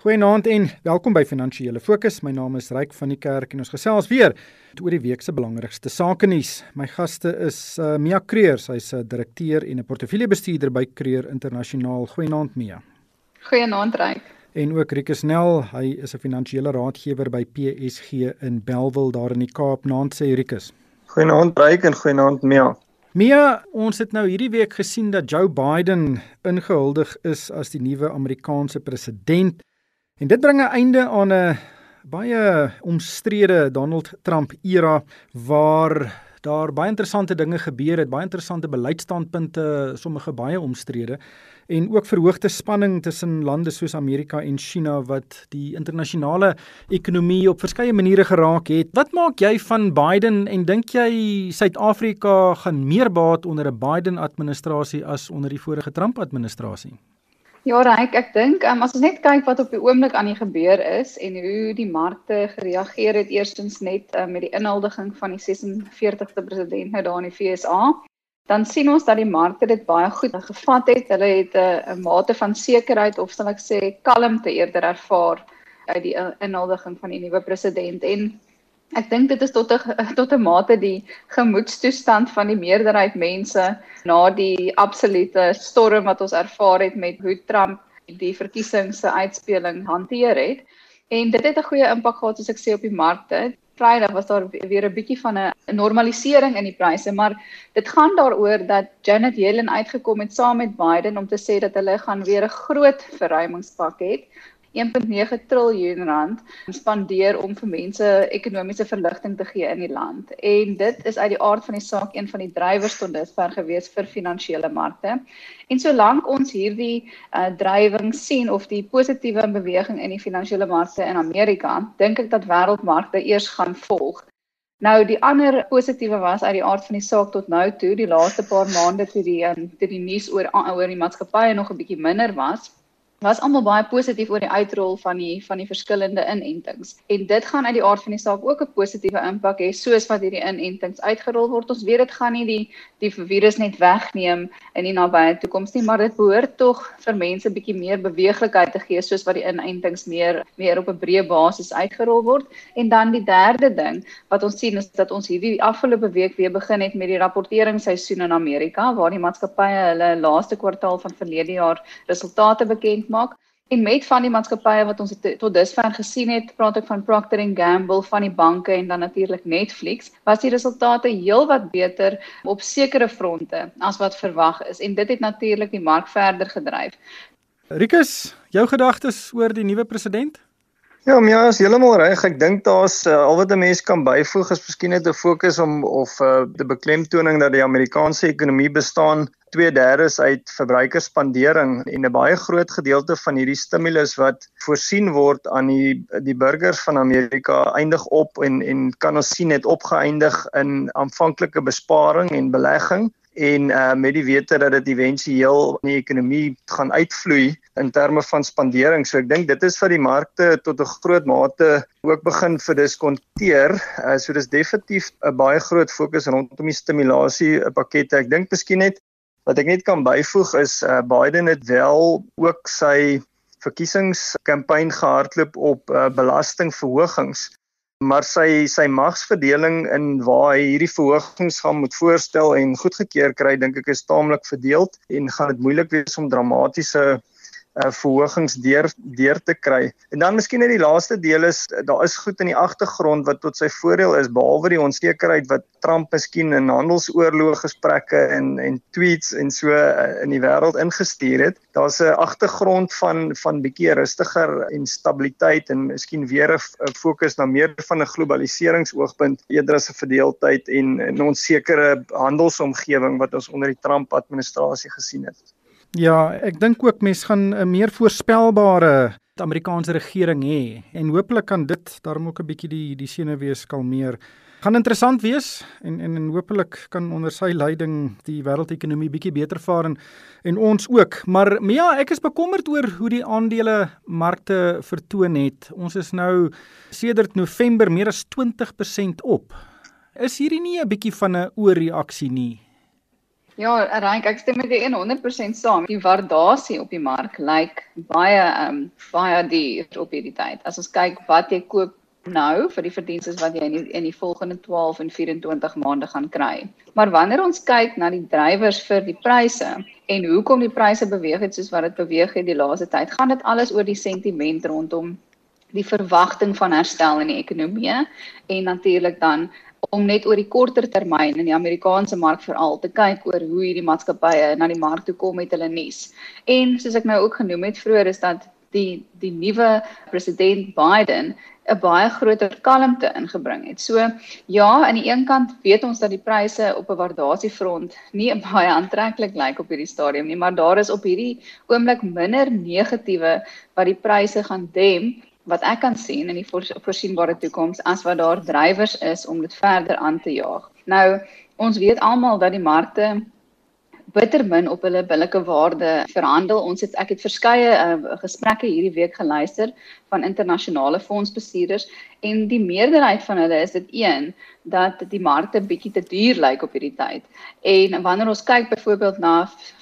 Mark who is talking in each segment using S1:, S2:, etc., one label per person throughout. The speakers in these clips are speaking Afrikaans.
S1: Goeienaand en welkom by Finansiële Fokus. My naam is Ryk van die Kerk en ons gesels weer oor die week se belangrikste sake nuus. My gaste is uh, Mia Creer, sy's 'n direkteur en 'n portefeuljebestuurder by Creer Internasionaal. Goeienaand Mia.
S2: Goeienaand Ryk.
S1: En ook Rikus Nel, hy is 'n finansiële raadgewer by PSG in Bellville daar in die Kaap. Naand sê Rikus.
S3: Goeienaand Ryk en goeienaand Mia.
S1: Mia, ons het nou hierdie week gesien dat Joe Biden ingehuldig is as die nuwe Amerikaanse president. En dit bring 'n einde aan 'n baie omstrede Donald Trump era waar daar baie interessante dinge gebeur het, baie interessante beleidsstandpunte, sommige baie omstrede en ook verhoogde spanning tussen lande soos Amerika en China wat die internasionale ekonomie op verskeie maniere geraak het. Wat maak jy van Biden en dink jy Suid-Afrika gaan meer baat onder 'n Biden administrasie as onder die vorige Trump administrasie?
S2: Ja, Ryk, ek dink um, as ons net kyk wat op die oomblik aan die gebeur is en hoe die markte gereageer het eerstens net um, met die inhuldiging van die 46ste president nou daar in die FSA, dan sien ons dat die markte dit baie goed gevat het. Hulle het 'n uh, mate van sekerheid of sal ek sê kalmte eerder ervaar uit die uh, inhuldiging van die nuwe president en Ek dink dit is tot 'n tot 'n mate die gemoedstoestand van die meerderheid mense na die absolute storm wat ons ervaar het met hoe Trump die verkiesings se uitspeling hanteer het. En dit het 'n goeie impak gehad soos ek sê op die markte. Vrydag was daar weer 'n bietjie van 'n normalisering in die pryse, maar dit gaan daaroor dat Janet Yellen uitgekom het saam met Biden om te sê dat hulle gaan weer 'n groot verruimingspak hê 1.9 triljoen rand spandeer om vir mense ekonomiese verligting te gee in die land. En dit is uit die aard van die saak een van die drywers tot dusver gewees vir finansiële markte. En solank ons hierdie uh, drywing sien of die positiewe beweging in die finansiële markte in Amerika, dink ek dat wêreldmarkte eers gaan volg. Nou die ander positiewe was uit die aard van die saak tot nou toe, die laaste paar maande toe die um, toe die nuus oor oor die maatskappye nog 'n bietjie minder was was almal baie positief oor die uitrol van die van die verskillende inentings. En dit gaan uit die aard van die saak ook 'n positiewe impak hê soos wat hierdie inentings uitgerol word. Ons weet dit gaan nie die die virus net wegneem in die nabye toekoms nie, maar dit behoort tog vir mense bietjie meer beweeglikheid te gee soos wat die inentings meer meer op 'n breë basis uitgerol word. En dan die derde ding wat ons sien is dat ons hierdie afgelope week weer begin het met die rapporteringsseisoen in Amerika waar die maatskappye hulle laaste kwartaal van verlede jaar resultate bekend maak. En met van die maatskappye wat ons tot dusver gesien het, praat ek van Procter & Gamble, van die banke en dan natuurlik Netflix, was die resultate heelwat beter op sekere fronte as wat verwag is en dit het natuurlik die mark verder gedryf.
S1: Rikus, jou gedagtes oor die nuwe president?
S3: Ja, ja, is heeltemal reg. Ek dink daar's uh, al wat 'n mens kan byvoeg is miskien net 'n fokus om of uh, die beklemtoning dat die Amerikaanse ekonomie bestaan 2/3 uit verbruikersspandering en 'n baie groot gedeelte van hierdie stimulus wat voorsien word aan die die burgers van Amerika eindig op en en kan ons sien het opgeëindig in aanvanklike besparing en belegging en uh met die wete dat dit éventueel in die ekonomie gaan uitvloei in terme van spandering. So ek dink dit is vir die markte tot 'n groot mate ook begin verdiskonteer. Uh so dis definitief 'n baie groot fokus rondom die stimulasie pakkette. Ek dink miskien net wat ek net kan byvoeg is uh Biden het wel ook sy verkiesingskampanje gehardloop op uh, belastingverhogings maar sy sy magsverdeling in waar hy hierdie verhogings gaan moet voorstel en goedgekeur kry dink ek is taamlik verdeeld en gaan dit moeilik wees om dramatiese uh, verhogings deur deur te kry. En dan miskien net die laaste deel is daar is goed in die agtergrond wat tot sy voordeel is behalwe die onsekerheid wat Trump miskien in handelsoorlog gesprekke en en tweets en so uh, in die wêreld ingestuur het. Daar's 'n agtergrond van van bietjie rustiger en stabiliteit en miskien weer 'n fokus na meer van 'n globaliseringsoogpunt eerder as 'n verdeeldheid en 'n onsekere handelsomgewing wat ons onder die Trump administrasie gesien het.
S1: Ja, ek dink ook mense gaan 'n meer voorspelbare Amerikaanse regering hê en hopelik kan dit daarom ook 'n bietjie die die senuwees kalmeer. Gaan interessant wees en en en hopelik kan onder sy leiding die wêreldekonomie bietjie beter vaar en en ons ook. Maar ja, ek is bekommerd oor hoe die aandele markte vertoon het. Ons is nou sedert November meer as 20% op. Is hierdie nie 'n bietjie van 'n oorreaksie nie?
S2: Ja, Rank, ek stem met jou 100% saam. Die waardasie op die mark lyk baie ehm um, baie duur op hierdie tyd. As ons kyk wat jy koop nou vir die verdienste wat jy in die, in die volgende 12 en 24 maande gaan kry. Maar wanneer ons kyk na die drywers vir die pryse en hoekom die pryse beweeg het soos wat dit beweeg het die laaste tyd, gaan dit alles oor die sentiment rondom die verwagting van herstel in die ekonomie en natuurlik dan om net oor die korter termyn in die Amerikaanse mark veral te kyk oor hoe hierdie maatskappye na die mark toe kom met hulle nuus. En soos ek nou ook genoem het vroeër is dat die die nuwe president Biden 'n baie groter kalmte ingebring het. So ja, aan die een kant weet ons dat die pryse op 'n waardasiefront nie baie aantreklik lyk op hierdie stadium nie, maar daar is op hierdie oomblik minder negatiewe wat die pryse gaan dem wat ek kan sien in die voorsienbare toekoms as wat daar drywers is om dit verder aan te jaag. Nou, ons weet almal dat die markte bitter min op hulle billike waarde verhandel. Ons het ek het verskeie uh, gesprekke hierdie week geluister van internasionale fondsbestuurders en die meerderheid van hulle is dit een dat die markte bietjie te duur lyk op hierdie tyd. En wanneer ons kyk byvoorbeeld na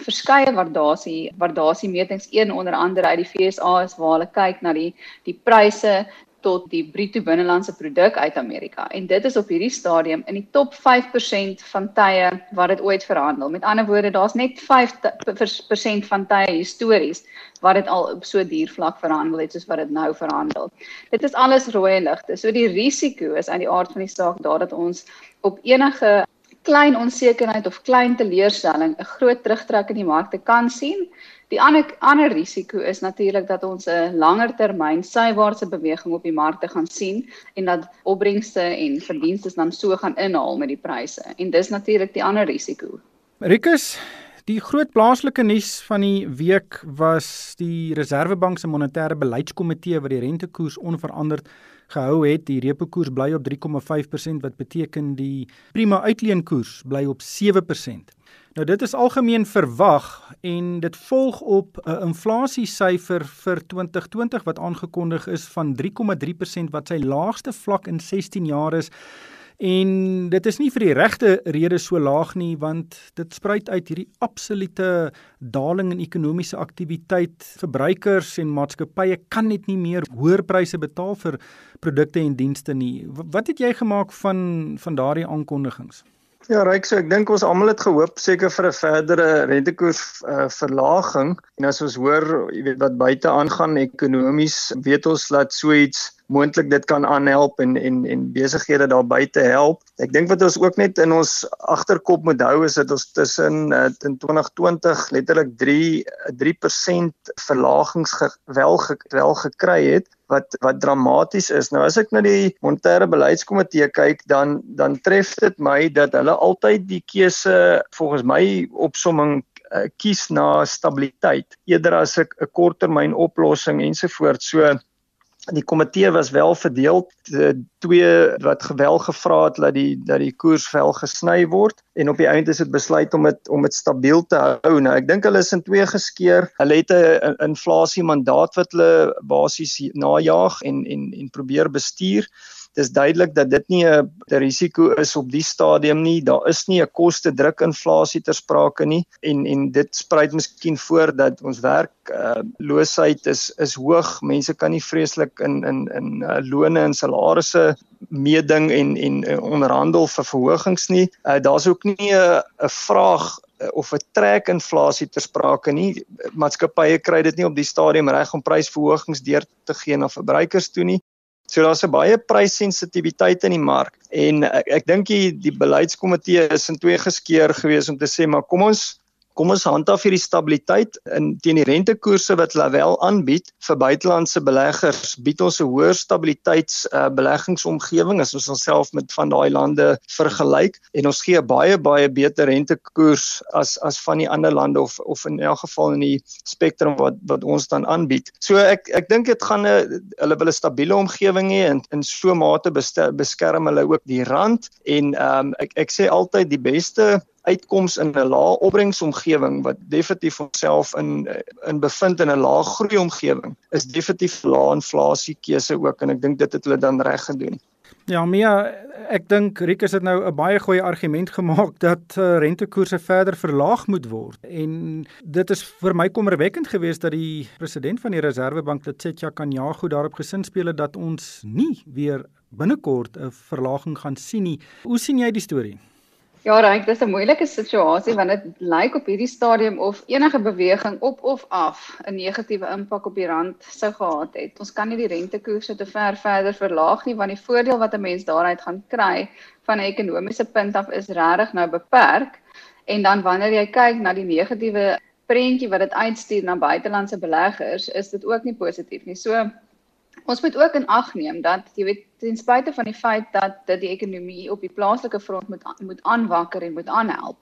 S2: verskeie waardasie waardasiemetings een onder andere uit die FSA is waar hulle kyk na die die pryse tot die bruto binnelandse produk uit Amerika. En dit is op hierdie stadium in die top 5% van tye wat dit ooit verhandel. Met ander woorde, daar's net 5% van tye histories wat dit al op so duur vlak verhandel het soos wat dit nou verhandel. Dit is alles rooi ligte. So die risiko is aan die aard van die saak daar dat ons op enige klein onsekerheid of klein teleurstelling 'n groot terugtrek in die markte kan sien Die ander ander risiko is natuurlik dat ons 'n langer termyn sywaartse beweging op die markte gaan sien en dat opbrengste en verdienste dan so gaan inhaal met die pryse. En dis natuurlik die ander risiko.
S1: Rikus, die groot plaaslike nuus van die week was die Reserwebank se monetêre beleidskomitee wat die rentekoers onveranderd gehou het. Die repo koers bly op 3,5% wat beteken die prima uitleenkoers bly op 7%. Nou dit is algemeen verwag en dit volg op 'n inflasiesyfer vir 2020 wat aangekondig is van 3,3% wat sy laagste vlak in 16 jaar is. En dit is nie vir die regte rede so laag nie want dit spruit uit hierdie absolute daling in ekonomiese aktiwiteit. Verbruikers en maatskappye kan net nie meer hoër pryse betaal vir produkte en dienste nie. Wat het jy gemaak van van daardie aankondigings?
S3: Ja, Ryk, so ek dink ons almal het gehoop seker vir 'n verdere rentekoers uh, verlaging. En as ons hoor, jy weet wat buite aangaan ekonomies, weet ons dat so iets moontlik dit kan aanhelp en en en besighede daar buite help. Ek dink wat ons ook net in ons agterkop moet hou is dat ons tussen uh, in 2020 letterlik 3 3% verlagings ge, wel ge, wel gekry het wat wat dramaties is. Nou as ek na die monetêre beleidskomitee kyk, dan dan tref dit my dat hulle altyd die keuse volgens my opsomming uh, kies na stabiliteit eerder as 'n korttermyn oplossing ensovoorts. So die komitee was wel verdeel twee wat gewel gevra het dat die dat die koers vel gesny word en op die einde is dit besluit om dit om dit stabiel te hou. Nou ek dink hulle is in twee geskeur. Hulle het 'n inflasie mandaat wat hulle basies najaag en en en probeer bestuur dis duidelik dat dit nie 'n risiko is op die stadium nie. Daar is nie 'n koste druk inflasie ter sprake nie en en dit spruit miskien voor dat ons werk uh, loosheid is is hoog. Mense kan nie vreeslik in in in uh, lone en salarisse meeding en en uh, onderhandel vir verhogings nie. Uh, Daar's ook nie 'n 'n vraag of 'n trek inflasie ter sprake nie. Maatskappye kry dit nie op die stadium reg om prysverhogings deur te gee na verbruikers toe nie. So daar's 'n baie prysensitiwiteit in die mark en ek, ek dink die, die beleidskomitee is in twee geskeur gewees om te sê maar kom ons kom ons handhaaf hierdie stabiliteit in teen die rentekoerse wat hulle wel aanbied vir buitelandse beleggers bied ons 'n hoër stabiliteits uh, beleggingsomgewing as ons onsself met van daai lande vergelyk en ons gee baie baie beter rentekoers as as van die ander lande of of in elk geval in die spektrum wat wat ons dan aanbied. So ek ek dink dit gaan 'n hulle wil 'n stabiele omgewing hê en in so mate beskerm hulle ook die rand en ehm um, ek ek sê altyd die beste uitkoms in 'n lae opbrengsomgewing wat definitief onsself in in bevind in 'n lae groei omgewing is definitief lae inflasie keuse ook en ek dink dit het hulle dan reg gedoen.
S1: Ja, Mia, ek dink Rikus het nou 'n baie goeie argument gemaak dat uh, rentekoerse verder verlaag moet word. En dit is vir my kommerwekkend geweest dat die president van die Reserwebank, Tsetja Kanyago, daarop gesin speel dat ons nie weer binnekort 'n verlaging gaan sien nie. Hoe sien jy die storie?
S2: Ja, Ryk, dis 'n moeilike situasie want dit lyk op hierdie stadium of enige beweging op of af 'n negatiewe impak op die rand sou gehad het. Ons kan nie die rentekoerse te ver verder verlaag nie want die voordeel wat 'n mens daaruit gaan kry van 'n ekonomiese punt af is regtig nou beperk. En dan wanneer jy kyk na die negatiewe prentjie wat dit uitstuur na buitelandse beleggers, is dit ook nie positief nie. So Ons moet ook in ag neem dat jy weet ten spyte van die feit dat dit die ekonomie op die plaaslike front moet moet aanwakker en moet aanhelp,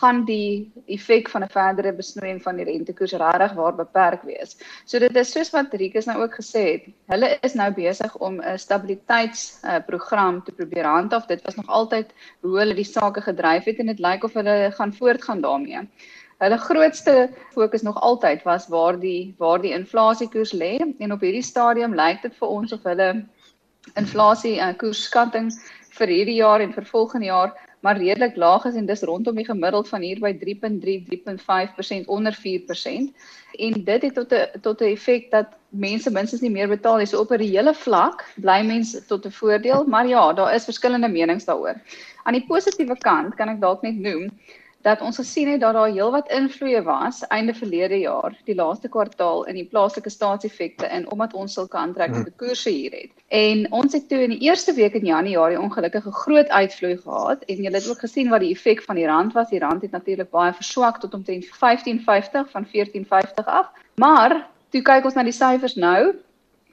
S2: gaan die effek van 'n verdere besnoeiing van die rentekoers regtig waar beperk wees. So dit is soos wat Rikus nou ook gesê het, hulle is nou besig om 'n stabiliteitsprogram uh, te probeer handhaaf. Dit was nog altyd hoe hulle die sake gedryf het en dit lyk of hulle gaan voortgaan daarmee. Hulle grootste fokus nog altyd was waar die waar die inflasiekoers lê en op hierdie stadium lyk dit vir ons of hulle inflasie uh, koersskatting vir hierdie jaar en vir volgende jaar maar redelik laag is en dis rondom die gemiddeld van hier by 3.3 3.5% onder 4% en dit het tot 'n tot 'n effek dat mense minstens nie meer betaal nie. So op 'n reële vlak bly mense tot 'n voordeel maar ja daar is verskillende menings daaroor. Aan die positiewe kant kan ek dalk net noem dat ons gesien het dat daar heelwat invloeye was einde verlede jaar, die laaste kwartaal in die plaaslike staatseffekte in omdat ons sulke aantrekkende hmm. koerse hier het. En ons het toe in die eerste week in Januarie ongelukkig 'n groot uitvloei gehad en julle het ook gesien wat die effek van die rand was. Die rand het natuurlik baie verswak tot omtrent 15.50 van 14.50 af. Maar toe kyk ons na die syfers nou,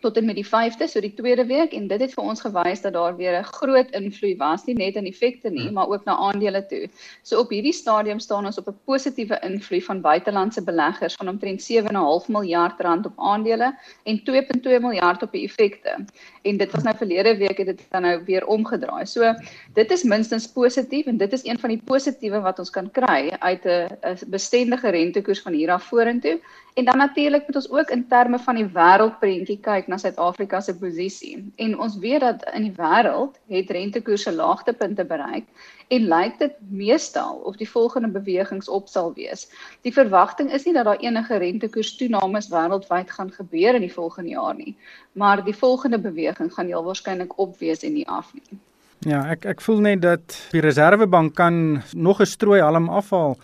S2: tot en met die 5de, so die tweede week en dit het vir ons gewys dat daar weer 'n groot invloed was, nie net in effekte nie, hmm. maar ook na aandele toe. So op hierdie stadium staan ons op 'n positiewe invloed van buitelandse beleggers van omtrent 7,5 miljard rand op aandele en 2.2 miljard op die effekte. En dit was nou verlede week het dit dan nou weer omgedraai. So dit is minstens positief en dit is een van die positiewe wat ons kan kry uit 'n bestendige rentekoers van hier af vorentoe. En dan natuurlik moet ons ook in terme van die wêreldprentjie kyk na Suid-Afrika se posisie. En ons weet dat in die wêreld het rentekoerse laagtepunte bereik en lyk dit meestal of die volgende bewegings op sal wees. Die verwagting is nie dat daar enige rentekoers toenames wêreldwyd gaan gebeur in die volgende jaar nie, maar die volgende beweging gaan heel waarskynlik op wees en nie af nie.
S1: Ja, ek ek voel net dat die Reserwebank kan nog 'n strooi halm afhaal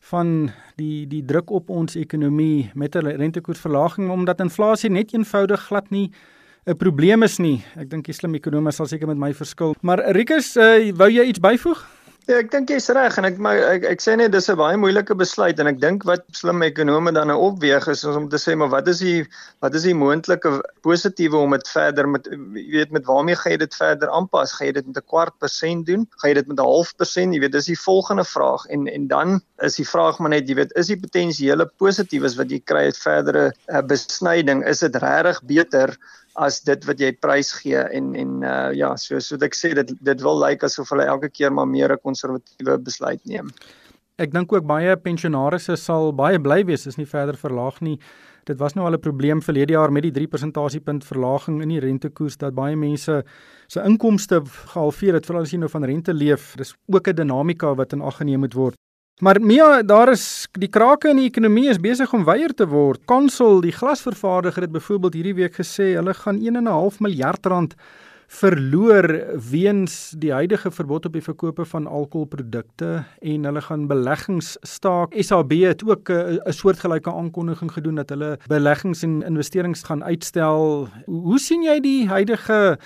S1: van die die druk op ons ekonomie met 'n rentekoersverlaging omdat inflasie net eenvoudig glad nie 'n probleem is nie. Ek dink die slim ekonome sal seker met my verskil. Maar Rikus, uh, wou jy iets byvoeg?
S3: Ja, ek dink jy's reg en ek maar ek, ek sê net dis 'n baie moeilike besluit en ek dink wat slim ekonome dan nou opweeg is om te sê maar wat is die wat is die moontlike positiewe om dit verder met jy weet met waarmee gaan jy dit verder aanpas? Gaan jy dit met 'n kwart persent doen? Gaan jy dit met 'n half persent? Jy weet dis die volgende vraag en en dan is die vraag maar net jy weet is die potensiële positiefs wat jy kry uit verdere uh, besnyding is dit regtig beter as dit wat jy prys gee en en uh ja, so so ek sê dit dit wil lyk asof hulle elke keer maar meer 'n konservatiewe besluit neem.
S1: Ek dink ook baie pensionaarsse sal baie bly wees as nie verder verlaag nie. Dit was nou al 'n probleem verlede jaar met die 3 persentasiepunt verlaging in die rentekoers dat baie mense se inkomste gehalveer het veral as jy nou van rente leef. Dis ook 'n dinamika wat in ag geneem moet word. Maar Mia, daar is die krake in die ekonomie is besig om weier te word. Consol, die glasvervaardiger het byvoorbeeld hierdie week gesê hulle gaan 1.5 miljard rand verloor weens die huidige verbod op die verkope van alkoholprodukte en hulle gaan beleggings staak. SAB het ook 'n soortgelyke aankondiging gedoen dat hulle beleggings en investerings gaan uitstel. Hoe sien jy die huidige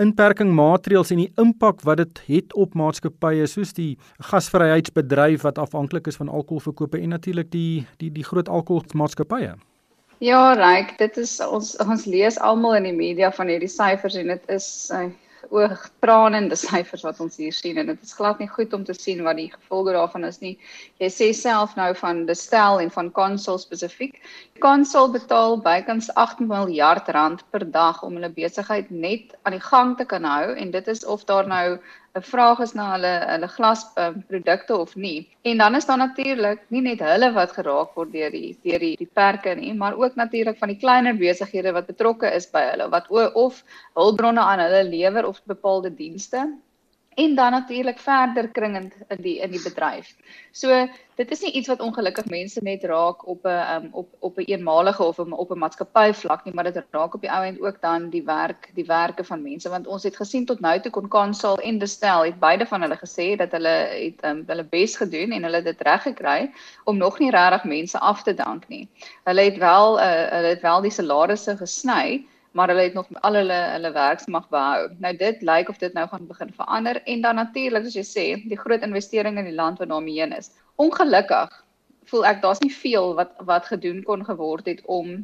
S1: inperking maatreëls en die impak wat dit het op maatskappye soos die gasvryheidsbedryf wat afhanklik is van alkoholverkope en natuurlik die die die groot alkoholmaatskappye.
S2: Ja, reg, dit is ons ons lees almal in die media van hierdie syfers en dit is uh, oogpranende syfers wat ons hier sien en dit is glad nie goed om te sien wat die gevolge daarvan is nie. Jy sê self nou van Destel en van Consol spesifiek. Consol betaal bykans 8 miljard rand per dag om hulle besigheid net aan die gang te kan hou en dit is of daar nou 'n vraag is na hulle hulle glasprodukte um, of nie. En dan is daar natuurlik nie net hulle wat geraak word deur die deur die die perke nie, maar ook natuurlik van die kleiner besighede wat betrokke is by hulle wat of hulpbronne aan hulle lewer of bepaalde dienste en dan natuurlik verder kringend in die in die bedryf. So dit is nie iets wat ongelukkig mense net raak op 'n um, op op 'n eenmalige of op 'n maatskappy vlak nie, maar dit raak op die ou end ook dan die werk die werke van mense want ons het gesien tot nou toe kon Kansal en Bestel het beide van hulle gesê dat hulle het um, hulle bes gedoen en hulle dit reg gekry om nog nie regtig mense af te dank nie. Hulle het wel uh, hulle het wel die salarisse gesny maar hulle het nog al hulle hulle werksmag behou. Nou dit lyk of dit nou gaan begin verander en dan natuurlik soos jy sê, die groot investering in die land wat daarmee heen is. Ongelukkig voel ek daar's nie veel wat wat gedoen kon geword het om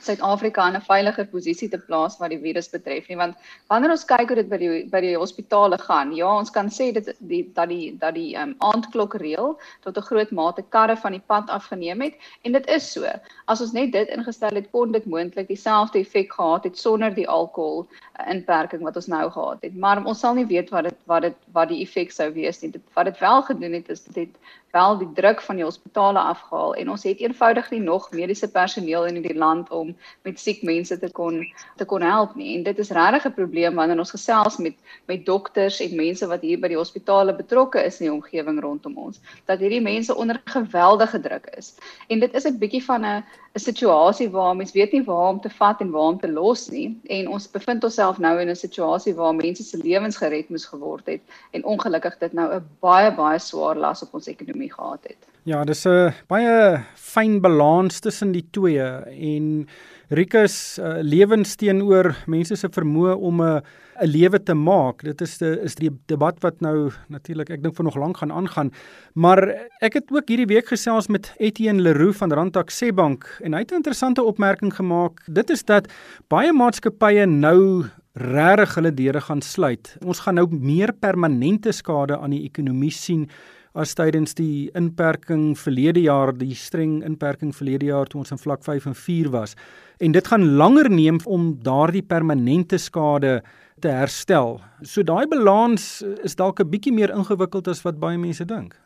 S2: Suid-Afrika in 'n veiliger posisie te plaas wat die virus betref nie want wanneer ons kyk hoe dit by die by die hospitale gaan ja ons kan sê dit die dat die dat die um, aandklok reël tot 'n groot mate karre van die pad afgeneem het en dit is so. As ons net dit ingestel het kon dit moontlik dieselfde effek gehad het sonder die alkohol uh, inperking wat ons nou gehad het. Maar ons sal nie weet wat dit wat dit wat die effek sou wees nie. Dit wat dit wel gedoen het is dit wel die druk van die hospitale afgehaal en ons het eenvoudig nie nog mediese personeel in die land om met siek mense te kon te kon help nie. En dit is regtig 'n probleem wanneer ons gesels met met dokters en mense wat hier by die hospitale betrokke is in die omgewing rondom ons, dat hierdie mense onder geweldige druk is. En dit is 'n bietjie van 'n 'n situasie waar mens weet nie waar om te vat en waar om te los nie. En ons bevind onsself nou in 'n situasie waar mense se lewens gered moes geword het en ongelukkig dit nou 'n baie baie swaar las op ons ekonomie ekonomie gehad het.
S1: Ja, dis 'n baie fyn balans tussen die twee en Rikus uh, lewens teenoor mense se vermoë om 'n 'n lewe te maak. Dit is die is die debat wat nou natuurlik ek dink vir nog lank gaan aangaan. Maar ek het ook hierdie week gesels met Etienne Leroux van Randtak Sebank en hy het 'n interessante opmerking gemaak. Dit is dat baie maatskappye nou regtig hulle deure gaan sluit. Ons gaan nou meer permanente skade aan die ekonomie sien as tydens die inperking verlede jaar, die streng inperking verlede jaar toe ons in vlak 5 en 4 was. En dit gaan langer neem om daardie permanente skade te herstel. So daai balans is dalk 'n bietjie meer ingewikkeld as wat baie mense dink.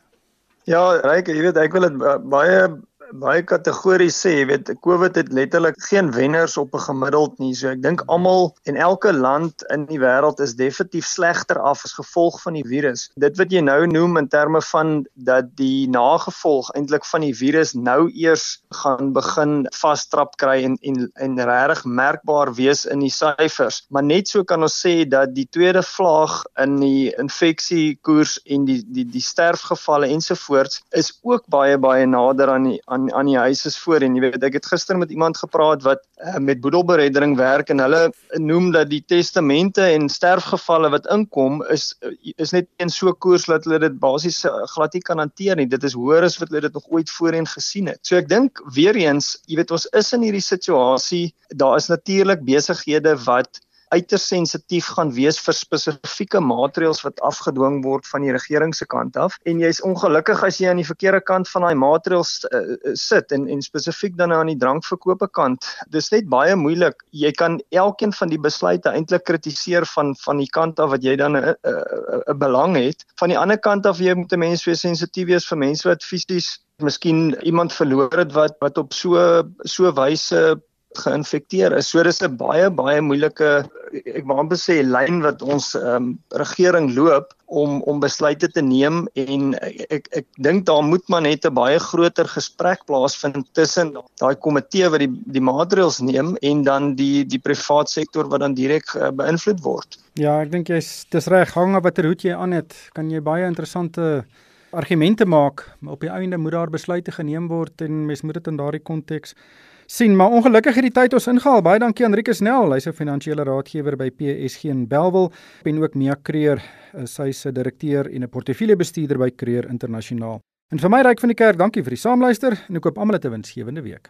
S3: Ja, Ryk, jy weet ek wil dit baie baie kategories sê, jy weet, COVID het letterlik geen wenners op 'n gemiddeld nie. So ek dink almal en elke land in die wêreld is definitief slegter af as gevolg van die virus. Dit wat jy nou noem in terme van dat die nagevolg eintlik van die virus nou eers gaan begin vastrap kry en en en regtig merkbaar wees in die syfers. Maar net so kan ons sê dat die tweede vlaag in die infeksiekoers en die die die sterfgevalle ensovoorts is ook baie baie nader aan die aan aan aan die huis is voor en jy weet ek het gister met iemand gepraat wat uh, met boedelbereddering werk en hulle noem dat die testamente en sterfgevalle wat inkom is is net in so koers dat hulle dit basies uh, glad nie kan hanteer nie. Dit is hoër as wat hulle dit nog ooit voorheen gesien het. So ek dink weer eens jy weet ons is in hierdie situasie daar is natuurlik besighede wat uiters sensitief gaan wees vir spesifieke maatreëls wat afgedwing word van die regering se kant af. En jy's ongelukkig as jy aan die verkeerde kant van daai maatreëls uh, sit en en spesifiek dan aan die drankverkope kant. Dis net baie moeilik. Jy kan elkeen van die besluite eintlik kritiseer van van die kant af wat jy dan 'n uh, uh, uh, belang het. Van die ander kant af jy moet 'n mens wees sensitief wees vir mense wat fisies miskien iemand verloor het wat wat op so so wyse geïnfekteer is. So dis 'n baie baie moeilike ek wou amper sê lyn wat ons um, regering loop om om besluite te neem en ek ek, ek dink daar moet maar net 'n baie groter gesprek plaasvind tussen daai komitee wat die die maatreëls neem en dan die die privaat sektor wat dan direk uh, beïnvloed word.
S1: Ja, ek dink jy's dis reg hang op watter hoed jy aan het, kan jy baie interessante argumente maak, maar op die einde moet daar besluite geneem word en mens moet dit in daardie konteks sien, maar ongelukkig het die tyd ons ingehaal. Baie dankie aan Rikus Nel, hy's 'n finansiële raadgewer by PSG in Belwel en ook Mia Kreer, sy se direkteur en 'n portefeuljebestuurder by Kreer Internasionaal. En vir my ryk van die kerk, dankie vir die saamluister en ek koop almal 'n winsgewende week.